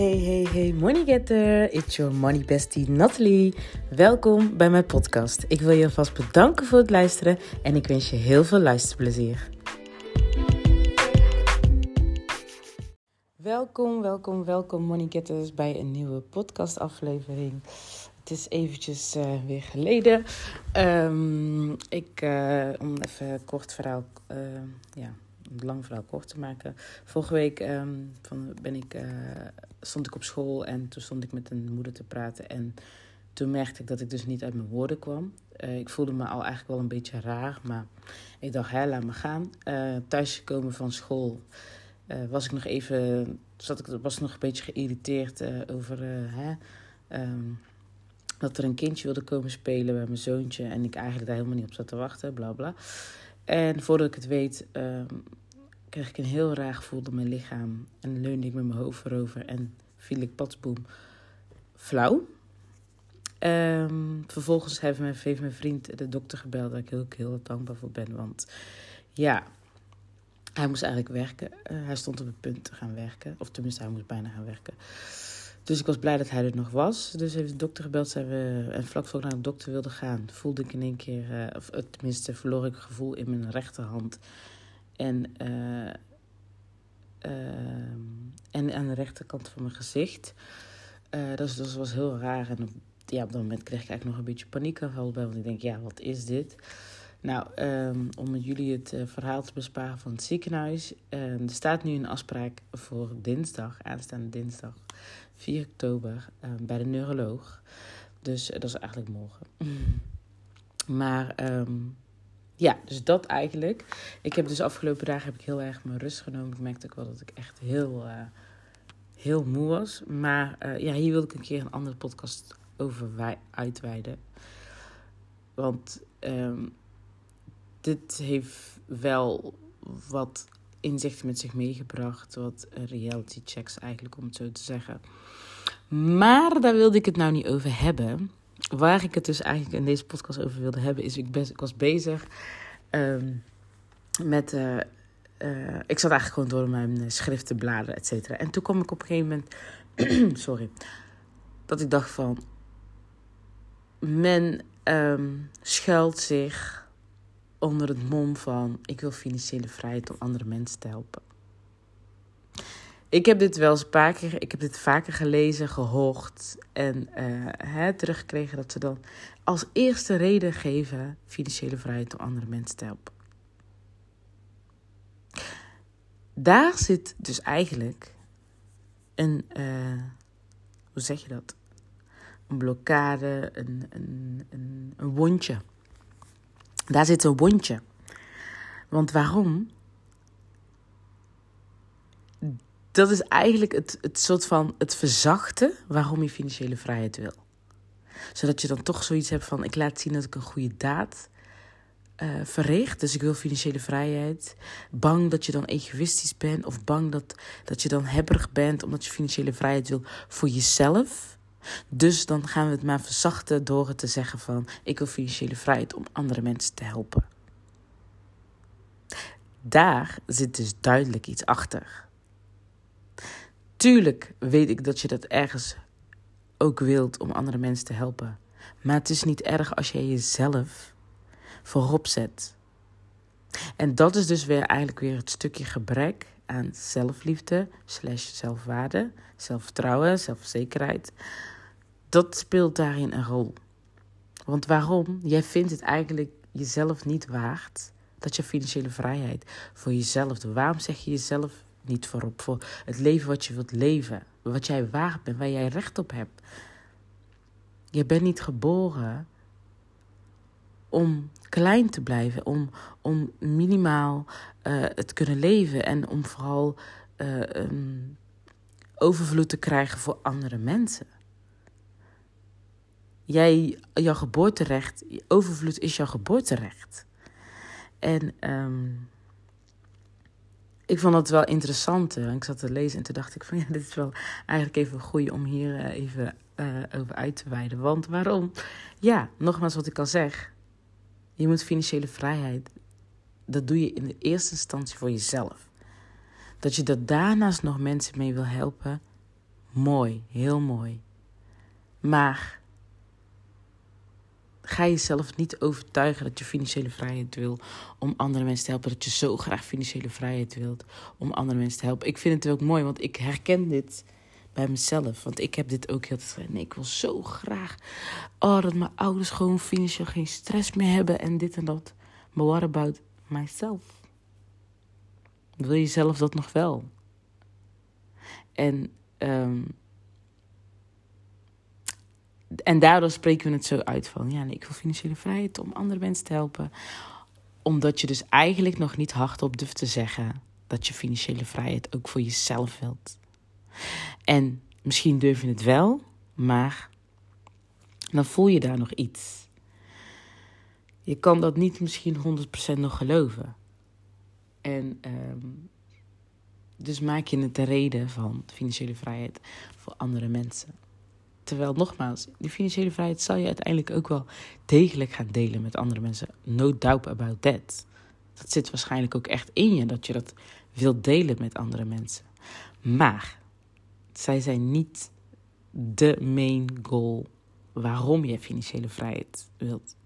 Hey, hey, hey, money getter. It's your money bestie Natalie. Welkom bij mijn podcast. Ik wil je alvast bedanken voor het luisteren en ik wens je heel veel luisterplezier. Welkom, welkom, welkom money getters bij een nieuwe podcastaflevering. Het is eventjes uh, weer geleden. Um, ik, uh, om even kort verhaal, uh, ja, een lang verhaal kort te maken. Vorige week um, van, ben ik, uh, stond ik op school en toen stond ik met een moeder te praten. En toen merkte ik dat ik dus niet uit mijn woorden kwam. Uh, ik voelde me al eigenlijk wel een beetje raar, maar ik dacht, hé, laat me gaan. Uh, thuisgekomen van school was ik nog even, zat ik, was nog een beetje geïrriteerd over hè, um, dat er een kindje wilde komen spelen bij mijn zoontje. En ik eigenlijk daar helemaal niet op zat te wachten, bla bla. En voordat ik het weet, um, kreeg ik een heel raar gevoel door mijn lichaam. En leunde ik met mijn hoofd voorover en viel ik patsboom flauw. Um, vervolgens heeft mijn, heeft mijn vriend de dokter gebeld, waar ik heel, heel dankbaar voor ben. Want ja, hij moest eigenlijk werken. Uh, hij stond op het punt te gaan werken. Of tenminste, hij moest bijna gaan werken. Dus ik was blij dat hij er nog was. Dus heeft de dokter gebeld. Zijn we, en vlak voor ik naar de dokter wilde gaan, voelde ik in één keer, uh, of tenminste, verloor ik het gevoel in mijn rechterhand. En, uh, uh, en aan de rechterkant van mijn gezicht. Uh, dat, was heel raar. En ja, op dat moment kreeg ik eigenlijk nog een beetje paniekaanval bij. Want ik denk, ja, wat is dit? Nou, um, om jullie het verhaal te besparen van het ziekenhuis. Uh, er staat nu een afspraak voor dinsdag, aanstaande dinsdag, 4 oktober, uh, bij de neuroloog. Dus dat is eigenlijk morgen. Maar ja, dus dat eigenlijk. Ik heb dus afgelopen dagen heb ik heel erg mijn rust genomen. Ik merkte ook wel dat ik echt heel, heel moe was. Maar ja, hier wil ik een keer een andere podcast over uitweiden. Want um, dit heeft wel wat inzichten met zich meegebracht. Wat reality checks eigenlijk, om het zo te zeggen. Maar daar wilde ik het nou niet over hebben. Waar ik het dus eigenlijk in deze podcast over wilde hebben, is ik, ik was bezig um, met. Uh, uh, ik zat eigenlijk gewoon door mijn schriften bladeren, et cetera. En toen kwam ik op een gegeven moment. sorry. Dat ik dacht van. Men um, schuilt zich onder het mom van ik wil financiële vrijheid om andere mensen te helpen. Ik heb dit wel eens een paar keer, ik heb dit vaker gelezen, gehoord en uh, hè, teruggekregen dat ze dan als eerste reden geven financiële vrijheid om andere mensen te helpen. Daar zit dus eigenlijk een, uh, hoe zeg je dat? Een blokkade, een, een, een, een wondje. Daar zit een wondje. Want waarom? Dat is eigenlijk het, het soort van het verzachten waarom je financiële vrijheid wil. Zodat je dan toch zoiets hebt van: ik laat zien dat ik een goede daad uh, verricht. Dus ik wil financiële vrijheid. Bang dat je dan egoïstisch bent. Of bang dat, dat je dan hebberig bent omdat je financiële vrijheid wil voor jezelf. Dus dan gaan we het maar verzachten door het te zeggen van ik wil financiële vrijheid om andere mensen te helpen. Daar zit dus duidelijk iets achter. Tuurlijk weet ik dat je dat ergens ook wilt om andere mensen te helpen. Maar het is niet erg als jij jezelf voorop zet. En dat is dus weer eigenlijk weer het stukje gebrek aan zelfliefde, slash zelfwaarde, zelfvertrouwen, zelfzekerheid. Dat speelt daarin een rol. Want waarom? Jij vindt het eigenlijk jezelf niet waard dat je financiële vrijheid voor jezelf. Waarom zeg je jezelf niet voorop voor het leven wat je wilt leven? Wat jij waard bent, waar jij recht op hebt. Je bent niet geboren om klein te blijven, om, om minimaal uh, het kunnen leven en om vooral uh, um, overvloed te krijgen voor andere mensen. Jij, jouw geboorterecht, overvloed is jouw geboorterecht. En um, ik vond dat wel interessant. Ik zat te lezen en toen dacht ik van ja, dit is wel eigenlijk even goed om hier uh, even uh, over uit te wijden. Want waarom? Ja, nogmaals wat ik al zeg. Je moet financiële vrijheid, dat doe je in de eerste instantie voor jezelf. Dat je dat daarnaast nog mensen mee wil helpen, Mooi, heel mooi. Maar ga jezelf niet overtuigen dat je financiële vrijheid wil om andere mensen te helpen. Dat je zo graag financiële vrijheid wilt om andere mensen te helpen. Ik vind het ook mooi, want ik herken dit bij mezelf. Want ik heb dit ook heel tijd Nee, ik wil zo graag oh, dat mijn ouders gewoon financieel geen stress meer hebben en dit en dat. Maar what about myself? Wil je zelf dat nog wel? En, um, en daardoor spreken we het zo uit van... ja, ik wil financiële vrijheid om andere mensen te helpen. Omdat je dus eigenlijk nog niet hardop durft te zeggen... dat je financiële vrijheid ook voor jezelf wilt. En misschien durf je het wel, maar dan voel je daar nog iets. Je kan dat niet misschien 100% nog geloven. En um, dus maak je het de reden van financiële vrijheid voor andere mensen. Terwijl, nogmaals, die financiële vrijheid zal je uiteindelijk ook wel degelijk gaan delen met andere mensen. No doubt about that. Dat zit waarschijnlijk ook echt in je, dat je dat wilt delen met andere mensen. Maar zij zijn niet de main goal waarom je financiële vrijheid wilt.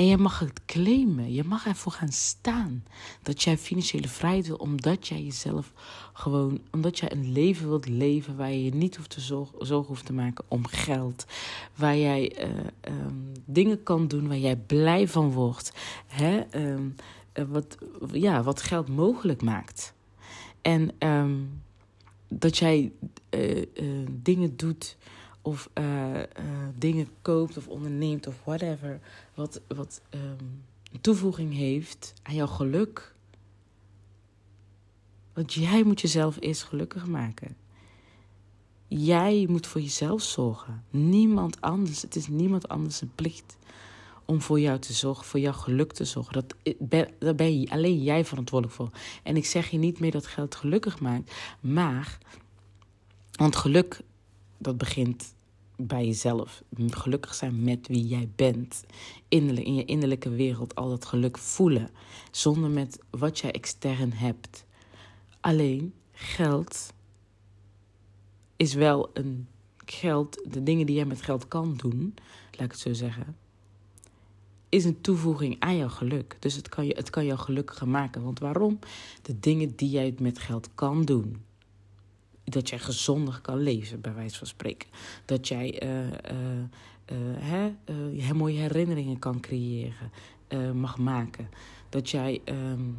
En je mag het claimen. Je mag ervoor gaan staan. Dat jij financiële vrijheid wil. Omdat jij jezelf gewoon. Omdat jij een leven wilt leven. Waar je je niet hoeft te zorgen, zorgen hoeft te maken om geld. Waar jij uh, um, dingen kan doen waar jij blij van wordt. Hè? Um, wat, ja, wat geld mogelijk maakt. En um, dat jij uh, dingen doet of uh, uh, dingen koopt of onderneemt of whatever, wat, wat um, toevoeging heeft aan jouw geluk. Want jij moet jezelf eerst gelukkig maken. Jij moet voor jezelf zorgen. Niemand anders. Het is niemand anders een plicht om voor jou te zorgen, voor jouw geluk te zorgen. Dat, daar ben je alleen jij verantwoordelijk voor. En ik zeg je niet meer dat geld gelukkig maakt, maar, want geluk dat begint bij jezelf. Gelukkig zijn met wie jij bent. Innerlijk, in je innerlijke wereld al dat geluk voelen. Zonder met wat jij extern hebt. Alleen geld is wel een geld. De dingen die jij met geld kan doen, laat ik het zo zeggen. Is een toevoeging aan jouw geluk. Dus het kan, je, het kan jou gelukkiger maken. Want waarom? De dingen die jij met geld kan doen dat jij gezonder kan leven, bij wijze van spreken. Dat jij uh, mooie herinneringen kan creëren, mag maken. Dat jij um,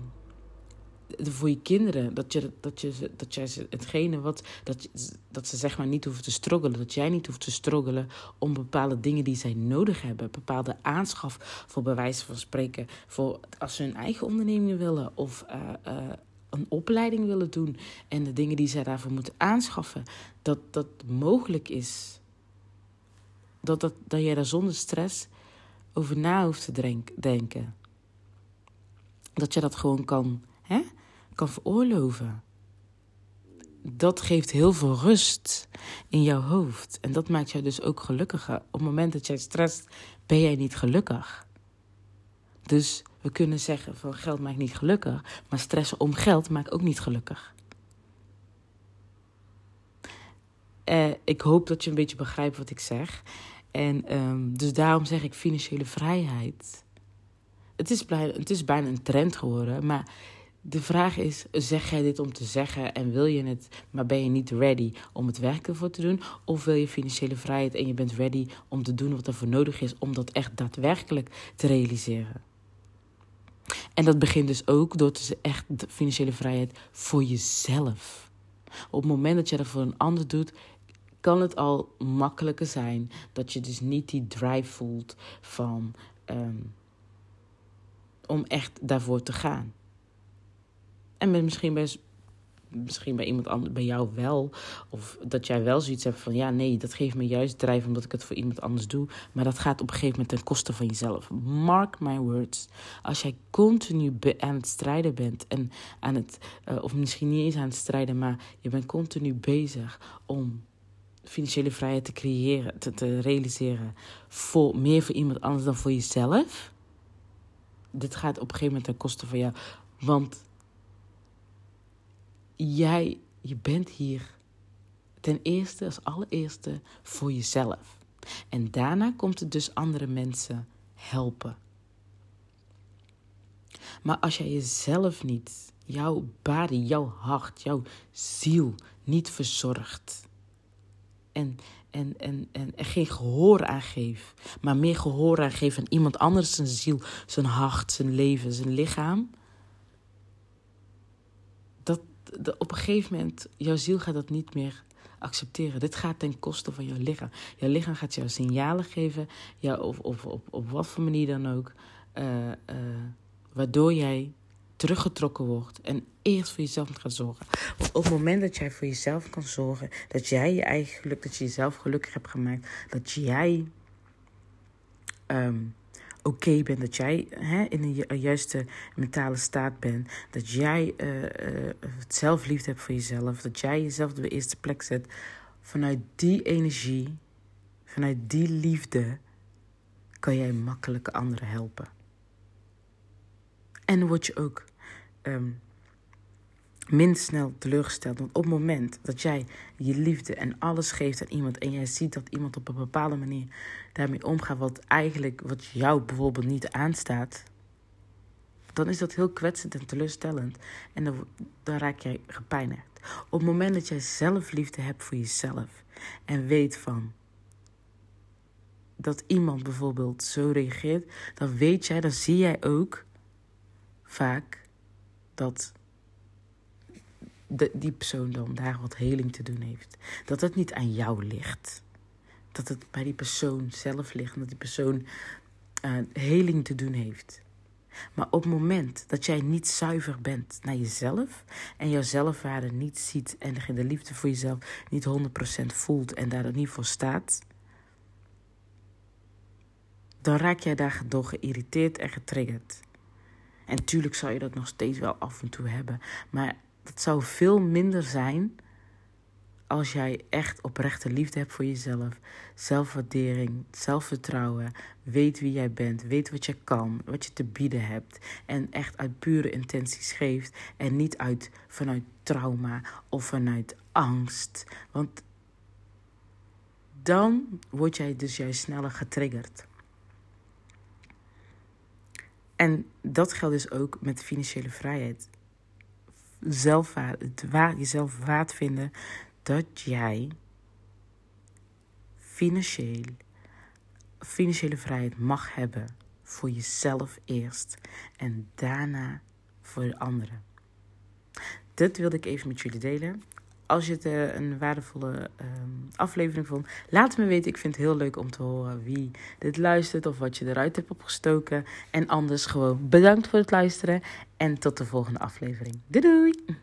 voor je kinderen, dat, je, dat, je, dat jij hetgene wat, dat, dat ze zeg maar niet hoeven te struggelen, dat jij niet hoeft te struggelen om bepaalde dingen die zij nodig hebben, bepaalde aanschaf voor bij wijze van spreken, voor als ze hun eigen onderneming willen of een opleiding willen doen en de dingen die zij daarvoor moeten aanschaffen, dat dat mogelijk is. Dat, dat, dat jij daar zonder stress over na hoeft te denken. Dat je dat gewoon kan, hè, kan veroorloven. Dat geeft heel veel rust in jouw hoofd. En dat maakt jou dus ook gelukkiger. Op het moment dat jij stresst, ben jij niet gelukkig. Dus we kunnen zeggen van geld maakt niet gelukkig, maar stressen om geld maakt ook niet gelukkig. Uh, ik hoop dat je een beetje begrijpt wat ik zeg. En um, dus daarom zeg ik financiële vrijheid. Het is, bijna, het is bijna een trend geworden, maar de vraag is: zeg jij dit om te zeggen en wil je het, maar ben je niet ready om het werk ervoor te doen? Of wil je financiële vrijheid en je bent ready om te doen wat er voor nodig is om dat echt daadwerkelijk te realiseren? En dat begint dus ook door te echt de financiële vrijheid voor jezelf. Op het moment dat je dat voor een ander doet, kan het al makkelijker zijn dat je dus niet die drive voelt van um, om echt daarvoor te gaan. En misschien best misschien bij iemand anders, bij jou wel. Of dat jij wel zoiets hebt van ja, nee, dat geeft me juist drijf omdat ik het voor iemand anders doe. Maar dat gaat op een gegeven moment ten koste van jezelf. Mark my words. Als jij continu aan het strijden bent en aan het, uh, of misschien niet eens aan het strijden, maar je bent continu bezig om financiële vrijheid te creëren, te, te realiseren, voor, meer voor iemand anders dan voor jezelf. Dit gaat op een gegeven moment ten koste van jou. Want jij, je bent hier Ten eerste, als allereerste, voor jezelf. En daarna komt het dus andere mensen helpen. Maar als jij jezelf niet, jouw body, jouw hart, jouw ziel niet verzorgt. En, en, en, en geen gehoor aan geeft, maar meer gehoor aan geeft aan iemand anders zijn ziel, zijn hart, zijn leven, zijn lichaam. Op een gegeven moment, jouw ziel gaat dat niet meer accepteren. Dit gaat ten koste van jouw lichaam. Jouw lichaam gaat jou signalen geven, ja, of, op, op wat voor manier dan ook, uh, uh, waardoor jij teruggetrokken wordt en eerst voor jezelf moet gaan zorgen. Op het moment dat jij voor jezelf kan zorgen, dat jij je eigen geluk, dat je jezelf gelukkig hebt gemaakt, dat jij um, oké bent, dat jij hè, in een juiste mentale staat bent, dat jij uh, uh, zelfliefde hebt voor jezelf, dat jij jezelf op de eerste plek zet, vanuit die energie, vanuit die liefde, kan jij makkelijk anderen helpen. En word je ook um, minder snel teleurgesteld. Want op het moment dat jij je liefde en alles geeft aan iemand en jij ziet dat iemand op een bepaalde manier daarmee omgaat, wat eigenlijk wat jou bijvoorbeeld niet aanstaat, dan is dat heel kwetsend en teleurstellend. En dan, dan raak jij gepijnigd. Op het moment dat jij zelf liefde hebt voor jezelf en weet van dat iemand bijvoorbeeld zo reageert, dan weet jij, dan zie jij ook vaak dat de, die persoon dan daar wat heling te doen heeft. Dat het niet aan jou ligt. Dat het bij die persoon zelf ligt en dat die persoon uh, heling te doen heeft. Maar op het moment dat jij niet zuiver bent naar jezelf en jouw zelfwaarde niet ziet en de liefde voor jezelf niet 100% voelt en daar niet voor staat, dan raak jij daar door geïrriteerd en getriggerd. En tuurlijk zou je dat nog steeds wel af en toe hebben. Maar dat zou veel minder zijn als jij echt oprechte liefde hebt voor jezelf. Zelfwaardering, zelfvertrouwen. Weet wie jij bent. Weet wat je kan. Wat je te bieden hebt. En echt uit pure intenties geeft. En niet uit vanuit trauma of vanuit angst. Want dan word jij dus juist sneller getriggerd. En dat geldt dus ook met financiële vrijheid. Waar, jezelf waard vinden dat jij financieel, financiële vrijheid mag hebben voor jezelf eerst en daarna voor de anderen. Dit wilde ik even met jullie delen. Als je het uh, een waardevolle uh, aflevering vond, laat me weten. Ik vind het heel leuk om te horen wie dit luistert of wat je eruit hebt opgestoken. En anders gewoon bedankt voor het luisteren en tot de volgende aflevering. Doei doei!